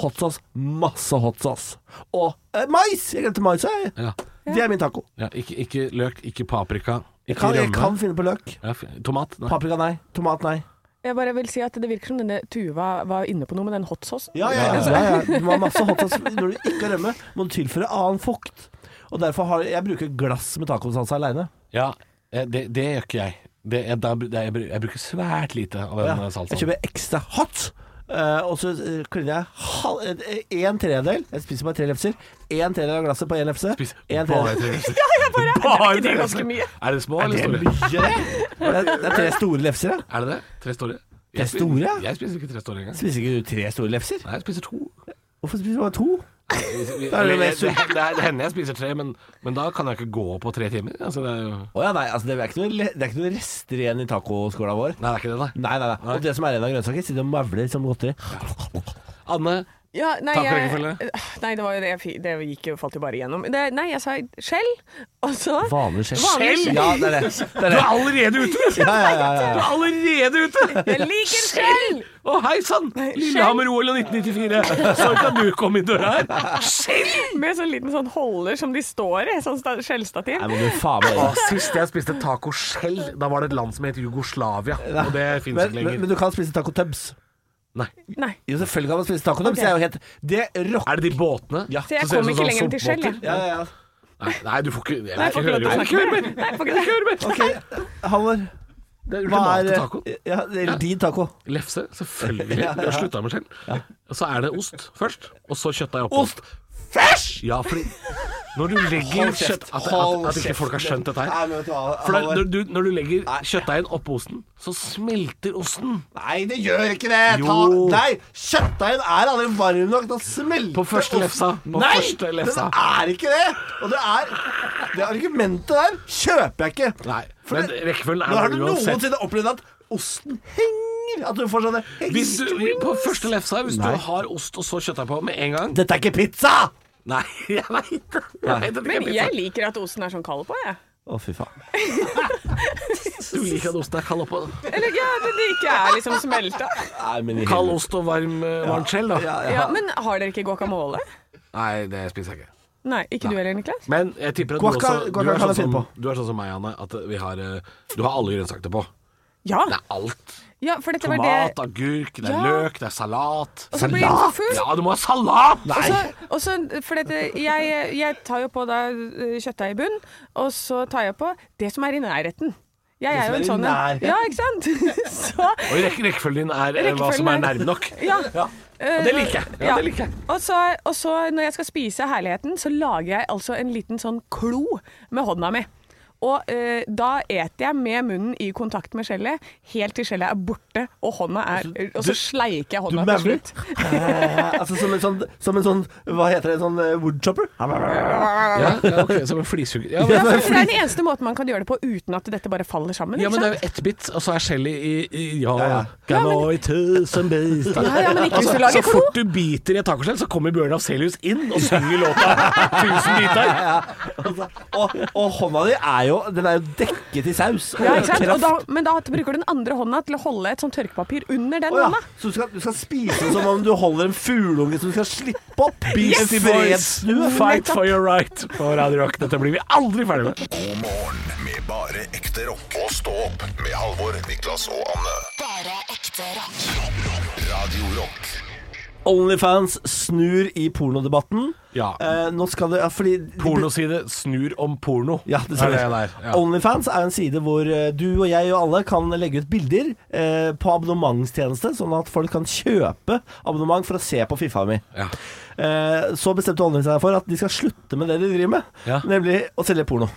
hot sauce, masse hot sauce. Og eh, mais! Jeg glemte mais. Jeg. Ja. Det er min taco. Ja, ikke, ikke løk, ikke paprika, Jeg ikke kan, jeg rømme. kan finne på løk. Ja, f- tomat? Nei. Paprika nei. Tomat nei. Jeg bare vil si at Det virker som denne Tuva var inne på noe med den hot saucen. Ja, ja, ja, ja, ja. Du må ha masse hot sauce. Når du ikke har rømme, må du tilføre annen fukt. Og derfor har jeg bruker glass med tacosalsa aleine. Ja, eh, det, det gjør ikke jeg. Det, jeg, da, jeg, jeg bruker svært lite av den Ja. salsaen. Jeg kjøper ekstra hot. Eh, og så uh, kliner jeg halv, eh, en tredjedel Jeg spiser bare tre lefser. En tredjedel av glasset på én lefse. En bare tre lefser. bare, Bare er ikke det ganske mye? Er det små Er eller det store? det? Det er, det er tre store lefser, ja. Er det det? Tre store? Tre Jeg spiser- store? Jeg spiser ikke tre store engang. Spiser ikke du tre store lefser? Nei, jeg spiser to. Hvorfor spiser du bare to? Det, er det det, det, det hender jeg spiser tre, men, men da kan jeg ikke gå på tre timer. Altså, det er jo oh, ja, nei, altså det er ikke noe, det er ikke noe rester igjen i tacoskåla vår. Nei, det er ikke det, nei. Nei, nei, nei. Og det som er igjen av grønnsaker, sitter og mavler som godteri. Anne, Ja, nei, Tacorekkefølge? jeg, nei, det var jo det jeg Det gikk jo, falt jo bare igjennom. Det, nei, jeg sa skjell, og så Vanlig skjell. Skjell. Ja, det er det. det, er du er allerede ute! Ja, ja, ja, ja, Du er allerede ute! Jeg liker skjell! Å, hei sann! Lillehammer-OL 1994. Så kan du komme inn døra her. Skjell! Med sånn liten sånn holder som de står i. Sånn skjellstativ. Nei, men du faen meg Å, Sist jeg spiste taco-skjell, da var det et land som het Jugoslavia. Og det fins men, ikke men, lenger. men du kan spise taco tubs. Nei. Nei. Jo, selvfølgelig kan man spise taco tubs. Ok. Det er jo helt Det rocker Er det de båtene? Ja. Så jeg Så ser det kom ut ikke lenger enn til skjell, jeg. Ja, ja, ja. Nei, nei, du får ikke Jeg vil får ikke høre mer. Nei, får ikke høre mer. Okay. Halvor. Hva er taco. Ja, det er din taco. Lefse, selvfølgelig. Jeg har slutta med skjell. Og så er det ost først, og så kjøttdeig oppå. Ost først! Ja, fordi når du legger Hold kjeft. kjøtt At, at, Hold at ikke folk har skjønt dette Nei, her. vet du hva, For Halvor. når du, når du legger kjøttdeigen oppå osten, så smelter osten. Nei, det gjør ikke det! Ta, Jo. nei, kjøttdeigen er aldri varm nok til å smelte På første lefsa. På nei, første lefsa. den er ikke det! Og det er Det argumentet der kjøper jeg ikke. Nei, For men det- rekkefølgen Når har er du uansett noensinne opplevd at osten henger? At du får sånne hvis du, På første lefsa, hvis du har ost og så kjøttdeig på med en gang Dette er ikke pizza! Nei, jeg veit det. Men jeg liker at osten er sånn kald på, jeg. Å, fy faen. Du liker at osten er kald oppå. Eller ja, det, det ikke er liksom smelta. Nei, Kald ost og varm, eh, varmt skjell, da. Ja, ja. Ja, men har dere ikke guacamole? Nei, det spiser jeg ikke. Nei, ikke du heller, Niklas? Men jeg tipper at Guaca- du også du er, sånn som, du er sånn som meg, Anne. At vi har eh, Du har alle grønnsakene på. Ja. Det er alt. Ja, Tomat, det agurk, det er Ja. løk, det er salat. Og så blir den for full. Ja, du må ha salat! Og så, og så, for dette, jeg, jeg tar jo på da eh, kjøttdeig i bunn, og så tar jeg på det som er i nærheten. Jeg er jo en sånn en. Ja, ikke sant? Så Og rekke, rekkefølgen din er rekkefølgen hva som er nærme nok. Ja. Og det liker jeg. Ja, det liker jeg. Og, så, og så når jeg skal spise herligheten, så lager jeg altså en liten sånn klo med hånda mi. Og eh, da eter jeg med munnen i kontakt med skjellet, helt til skjellet er borte, og hånda er Og så sleiker jeg hånda til slutt. Eh, altså som en sånn, som en sånn Hva heter det? En Sånn eh, woodchopper? Ja, ja, ok, Som en flisuger. Ja, Ja, for det er den eneste måten man kan gjøre det på uten at dette bare faller sammen. ja, ikke men det er sant? jo ett bit, og så er skjellet i, i Ja, Ja, ja. kan nå i tusen biter. Ja, ja, men ikke hvis du så fort du biter i et tacoskjell, så kommer Bjørn Afselius inn og synger låta 'Tusen biter'. Og, og hånda di er jo Den er jo dekket i saus. og Ja, ikke sant? Og da, men da bruker du den andre hånda til å holde et sånt tørkepapir under den oh, ja. hånda. Så du skal, du skal spise det som om du holder en fugleunge som du skal slippe opp? Yes boys, Voice, fight for your right på Radio Rock. Dette blir vi aldri ferdig med. God morgen med bare ekte rock. Og stå opp med Halvor, Niklas og Anne. Bare ekte rock. Radio Rock. Onlyfans snur i pornodebatten. Ja. Eh, nå skal det ja, fordi Pornoside snur om porno. Ja, det er det der. Ja. Onlyfans er en side hvor eh, du og jeg og alle kan legge ut bilder eh, på abonnementstjeneste, sånn at folk kan kjøpe abonnement for å se på Fiffa mi. Ja. Eh, så bestemte Onlyfans seg for at de skal slutte med det de driver med, nemlig å selge porno.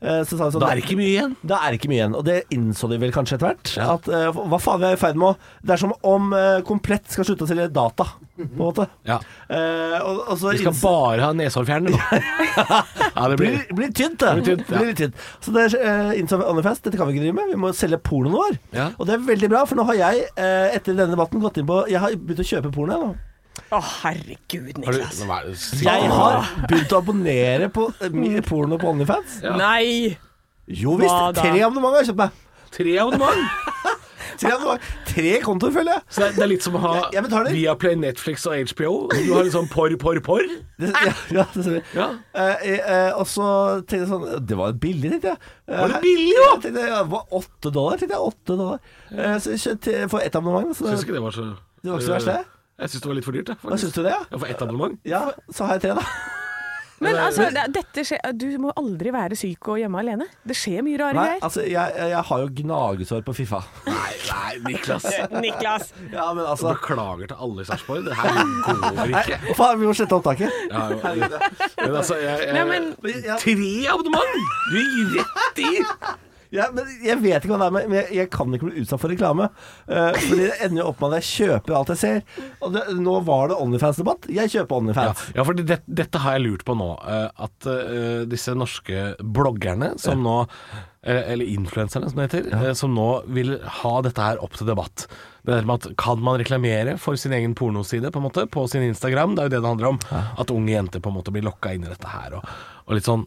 Eh, så sa de sånn, Da er det ikke mye igjen. Da er det ikke mye igjen, og det innså de vel kanskje etter hvert. Ja. At uh, hva faen vi er i ferd med å Det er som om uh, Komplett skal slutte å selge data, på en måte. Ja. Uh, og, og så Vi skal bare ha neshårfjerner nå. ja, det blir blir, blir tynt, det. Blir tynt, ja. Blir litt tynt. Så det uh, innså Onlyfans, dette kan vi ikke drive med. Vi må selge pornoen vår. Ja. Og det er veldig bra, for nå har jeg etter denne debatten gått inn på Jeg har begynt å kjøpe porno. jeg, Nå. Å, herregud, Har du, Niklas. Jeg har begynt å abonnere på eh, mye porno på Onlyfans. Nei! Jo visst. Da? Tre abonnement har jeg kjøpt meg. Tre abonnement! Tre, tre kontoer, føler jeg. Så det er, litt som å ha Jeg- jeg. Viaplay, Netflix og HBO. Du har litt sånn porr, porr, porr. Det, ja, ja, det stemmer. Ja. Uh, uh, og så tenkte jeg sånn Det var billig, tenkte jeg. Uh, Var det billig, jo? Jeg tenkte, ja, det var åtte dollar, tenkte jeg. Åtte dollar. Så jeg kjøpte for ett abonnement. Så Syns det, ikke det var så det var ikke så verst, det. Jeg syns det var litt for dyrt. jeg, Hva synes syns du det? Ja? For ett abonnement? ja, så har jeg tre, da. Men altså, dette skjer, du må aldri være syk og hjemme alene. Det skjer mye rare greier. altså, jeg, jeg har jo gnagesår på Fifa. Nei, nei, Niklas. Niklas. Ja, men altså Beklager til alle i Sarpsborg. Det her går ikke. Nei, faen, vi må slette opptaket. Ja, jo, men altså, jeg, jeg, Nei, men Tre abonnement! Du gir rett i! Ja, men jeg vet ikke hva det er, men jeg, jeg kan ikke bli utsatt for reklame. Uh, fordi det ender jo opp med at jeg kjøper alt jeg ser. Og det, nå var det Onlyfans-debatt. Jeg kjøper Onlyfans. ja for det, dette har jeg lurt på nå. Uh, At uh, disse norske bloggerne som nå Eller influenserne, som det heter. ja. Som nå vil ha dette her opp til debatt. Det der med at Kan man reklamere for sin egen pornoside på en måte på sin Instagram? Det er jo det det handler om. At unge jenter på en måte blir lokka inn i dette her. Og, og litt sånn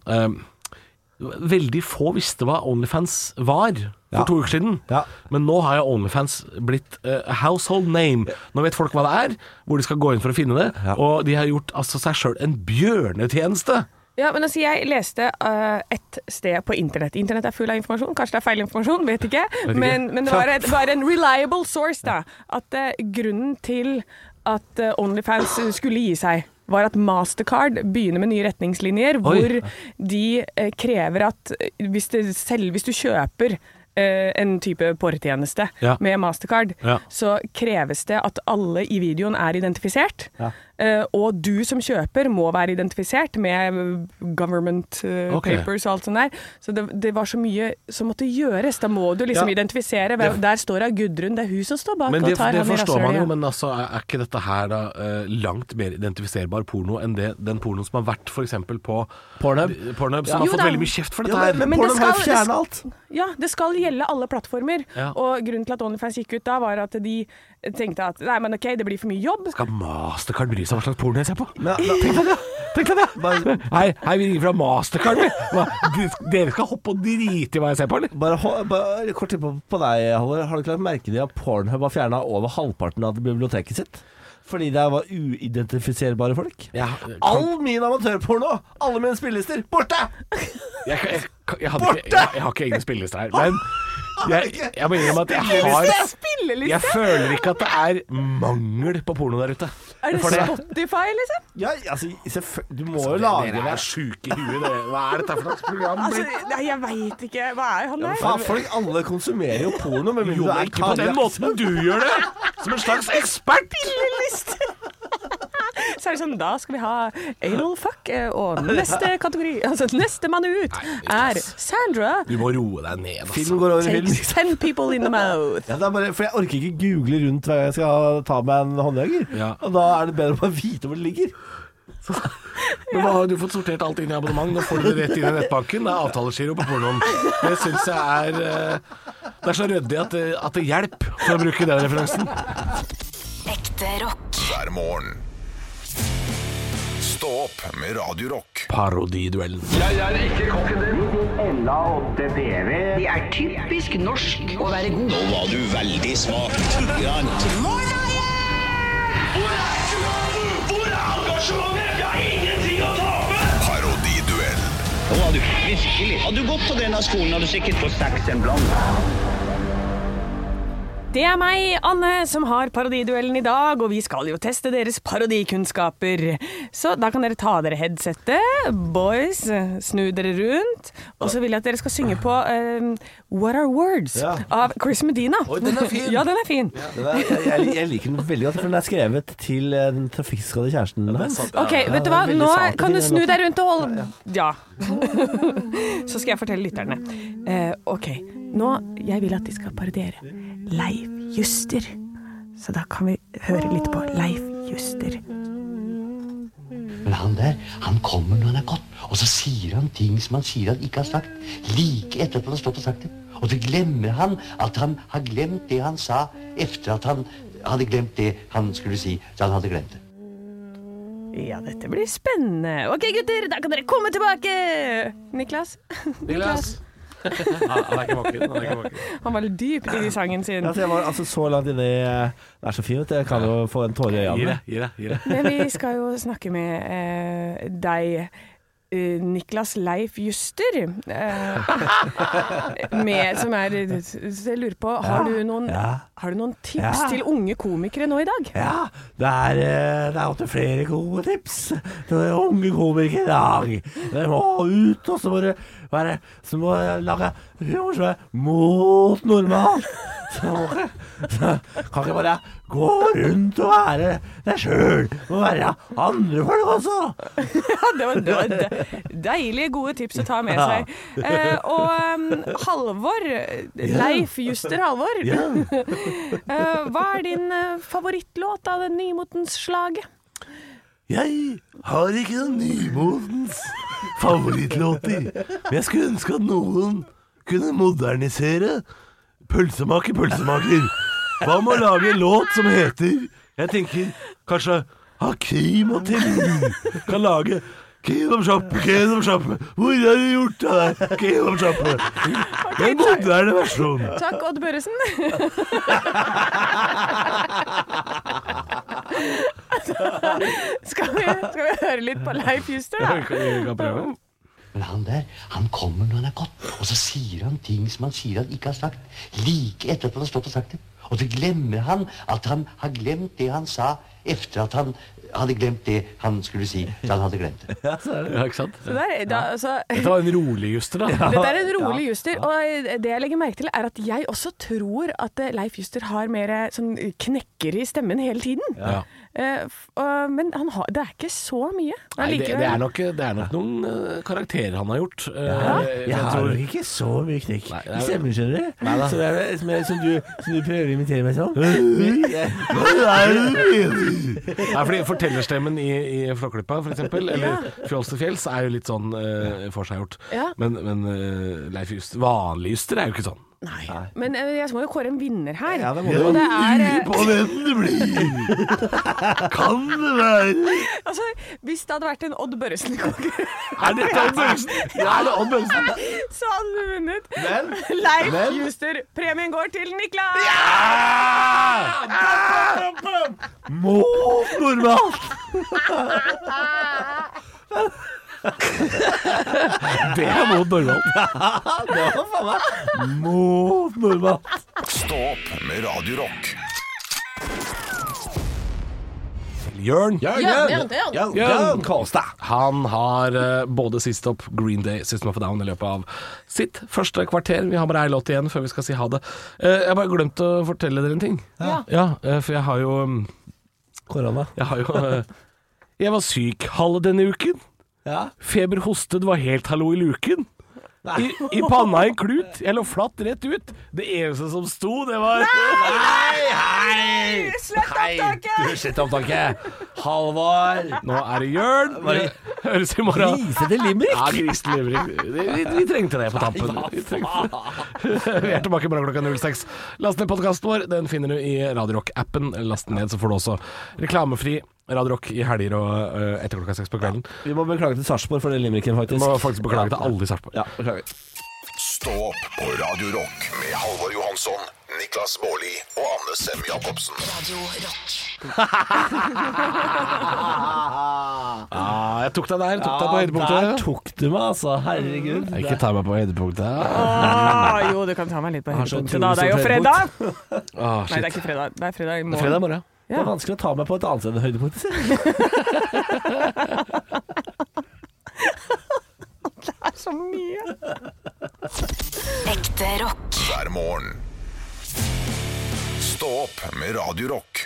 Veldig få visste hva Onlyfans var for Ja. to uker siden. Ja. Men nå har jo Onlyfans blitt a household name. Nå vet folk hva det er, hvor de skal gå inn for å finne det. Ja. Og de har gjort altså, seg sjøl en bjørnetjeneste. Ja, men altså, jeg leste uh, et sted på internett. Internett er full av informasjon. Kanskje det er feil informasjon, vet ikke. ikke. Men, men det var, et, var en reliable source, da. At uh, grunnen til at Onlyfans skulle gi seg, var at Mastercard begynner med nye retningslinjer Oi. hvor de eh, krever at eh, hvis, det, selv hvis du kjøper eh, en type påretjeneste Ja. med Mastercard, Ja. så kreves det at alle i videoen er identifisert. Ja. Eh, og du som kjøper må være identifisert med government okay. Papers og alt sånt der. Så det, det var så mye som måtte gjøres. Da må du liksom Ja. identifisere. hvem- Der står det Gudrun, det er hun som står bak Men og det, tar det det forstår man jo, men altså, er, ikke dette her da eh, langt mer identifiserbar porno enn det, den pornoen som har vært f.eks. på Pornhub. Pornhub som Ja. har fått veldig mye kjeft for dette Ja, her. men men Men det Pornhub har fjerna alt. Ja, det skal gjelde alle plattformer. Ja. Og grunnen til at Onlyfans gikk ut da, var at de tenkte at nei, men ok, det blir for mye jobb. Skal Mastercard bry seg hva slags porno jeg ser på? Men, Tenk deg det! Tenk deg det! Bare- Hei, hei, vi ringer fra Mastercard. vi. Dere skal hoppe og drite i hva jeg ser på, eller? bare, ho- bare kort tid på, på deg, Halvor. Har du ikke lagt merke til at Pornhub har fjerna over halvparten av biblioteket sitt? Fordi det var uidentifiserbare folk? Ja, All min amatørporno, alle mine spillelister, borte! Jeg, jeg, jeg, jeg, hadde ikke, jeg, jeg har ikke egne spillelister her, men jeg, jeg må innrømme at jeg har Spilleliste? Jeg føler ikke at det er mangel på porno der ute. Er det det- Spotify, liksom? Ja, altså, du må jo lage Dere er det. sjuke i huet, dere. Hva er dette for slags program? Altså, nei, jeg veit ikke. Hva er han der? Ja, folk alle konsumerer jo porno, men Jo, du er ikke på den måten du gjør det! Som en slags ekspert! Spilleliste! Så er det sånn, da skal vi ha anal fuck, eh, og neste kategori, altså neste mann ut er Sandra Du må roe deg ned, altså. Film går over i film. takes ten people in the mouth. Ja, det er bare, for jeg orker ikke google rundt hver gang jeg skal ta meg en håndjager. Ja. Og da er det bedre å bare vite hvor det ligger. Men nå har du fått sortert alt inn i abonnement. Nå får du det rett inn i nettbanken. Det er avtalegiro på pornoen. Det syns jeg er eh, Det er så ryddig at det, at det hjelper, for å bruke den referansen. Ekte rock. hver morgen. Stå opp med Radio Rock. Parodiduellen. Det er typisk norsk å være god. Nå var du veldig smak. Parodiduell. Nå var du virkelig. Hadde du gått på denne skolen, hadde du sikkert fått seks en blant. Det er meg, Anne, som har parodiduellen i dag, og vi skal jo teste deres parodikunnskaper. Så da kan dere ta dere headsettet, boys, snu dere rundt, og så vil jeg at dere skal synge på eh, What Are Words Ja. av Chris Medina. Oi, den er fin. ja, den er fin. Den er, jeg, jeg, liker den veldig godt, for den er skrevet til eh, den trafikkskadde kjæresten hans. Ok, Ja, vet du hva? Nå kan du snu deg rundt og holde Ja. Så skal jeg fortelle lytterne. Uh, ok, nå Jeg vil at de skal parodiere Leif Juster. Så da kan vi høre litt på Leif Juster. Men han der, han kommer når han er gått, og så sier han ting som han sier han ikke har sagt, like etter at han har stått og sagt det. Og så glemmer han at han har glemt det han sa, efter at han hadde glemt det han skulle si, så han hadde glemt det. Ja, dette blir spennende. Ok, gutter, da kan dere komme tilbake! Niklas? Niklas. Han han er ikke våken. Han er ikke våken. Han var litt dyp i sangen sin. Altså, jeg var altså så langt inni eh, Det er så fint. Jeg kan jo få en tåre i Gi øynene. det, gi det. gi det. Men vi skal jo snakke med eh, deg, eh, Niklas Leif Juster. Eh, med, som er Så jeg lurer på, har du noen, Ja. har du noen tips Ja. til unge komikere nå i dag? Ja, det er, det opptil flere gode tips til unge komikere i dag. Dere må ut, og så må dere være lage mot normalt. Så så kan ikke bare gå rundt og være deg sjøl. Må være andre folk også. Ja, det var, det var deilige, gode tips å ta med seg. Eh, og um, Halvor, Leif Juster Halvor, eh, hva er din eh, favorittlåt av det nymotens slaget? Jeg har ikke noe nymotens favorittlåter. Men jeg skulle ønske at noen kunne modernisere Pølsemaker, pølsemaker. Hva med å lage en låt som heter Jeg tenker kanskje Hakim og Telin kan lage Kebabsjappe, kebabsjappe. Hvor har du gjort av deg, kebabsjappe? En moderne versjon. Takk, Odd Børresen. skal, vi, skal vi høre litt på Leif Juster, da? kan, vi kan prøve. Men han der, han kommer når han er gått, og så sier han ting som han sier han ikke har sagt, like etter at han har stått og sagt det. Og så glemmer han at han har glemt det han sa, efter at han hadde glemt det han skulle si, så han hadde glemt det. Ja, ikke sant? Så der, da, altså, Dette var en rolig Juster, da. Dette er en rolig Juster, og det jeg legger merke til er at jeg også tror at Leif Juster har mer eh, sånn knekker i stemmen hele tiden. Ja. Eh, men han har, det er ikke så mye. Nei, det, det, er nok, det er nok noen eh, karakterer han har gjort. Ja, Jeg jeg har tror- nok ikke så mye knekk Nei, det i er- stemmen, skjønner du. Nei da. Så det er, som, jeg- som, du, som du prøver å imitere meg som. Mener? Nei, fordi Fortellerstemmen i, i Flåklypa, for eksempel, eller Fjols til fjells, er jo litt sånn uh, forseggjort. Ja. Men, men uh, Leif Juster, vanlig Juster er jo ikke sånn. Nei. Men eh, jeg må jo kåre en vinner her. Ja, det må du. og det er eh, På hvem det blir. Kan det være Altså, hvis det hadde vært en Odd Børresen-konkurranse, Er det Odd Børresen? Ja, er det Odd Børresen? så hadde du vunnet. Men, Leif men- Juster, premien går til Niklas! Må normalt. Det er mot normalt. Det var faen meg mot normalt. Stå opp med Radio Rock. Jørn. Jørn, Jørn, Kålstad. Han har eh, både sist opp Green Day, System of a Down i løpet av sitt første kvarter. Vi har bare ei låt igjen før vi skal si ha det. Eh, jeg har bare glemt å fortelle dere en ting. Ja. eh, for jeg har jo mm, Korona. Jeg har jo eh, Jeg var syk halve denne uken. Ja. Feber, hoste, det var helt hallo i luken. I, I panna en klut. Jeg lå flatt rett ut. Det eneste som sto, det var Nei, hei! Slett opptaket! Du, slett opptaket. Halvor. Nå er det Jørn. Høres i morgen. Grisete limerick. Ja, limerick. Vi, vi, trengte det på tampen. Vi, vi er tilbake bare klokka 06. Last ned podkasten vår. Den finner du i Radio Rock-appen. Last den ned, så får du også reklamefri Radio Rock i helger og uh, etter klokka seks på kvelden. Vi må beklage til Sarpsborg for den limericken, faktisk. Vi må faktisk beklage til alle i Sarpsborg. Ja, beklager. Stå opp på Radio Rock med Halvor Johansson, Niklas Baarli og Anne Sem Jacobsen. Radio Rock. Ah, jeg tok deg der. Tok deg på der høydepunktet. tok du meg, altså. Herregud. Ikke ta meg på høydepunktet. Ah, jo, du kan ta meg litt på høydepunktet. Da. Det er jo fredag. Ah, Nei, det er ikke fredag. Det er fredag i Det er fredag morgen. Det er vanskelig å ta meg på et annet sted enn høydepunktet sitt. Det er så mye. Ekte rock. hver morgen. Stå opp med Radio Rock.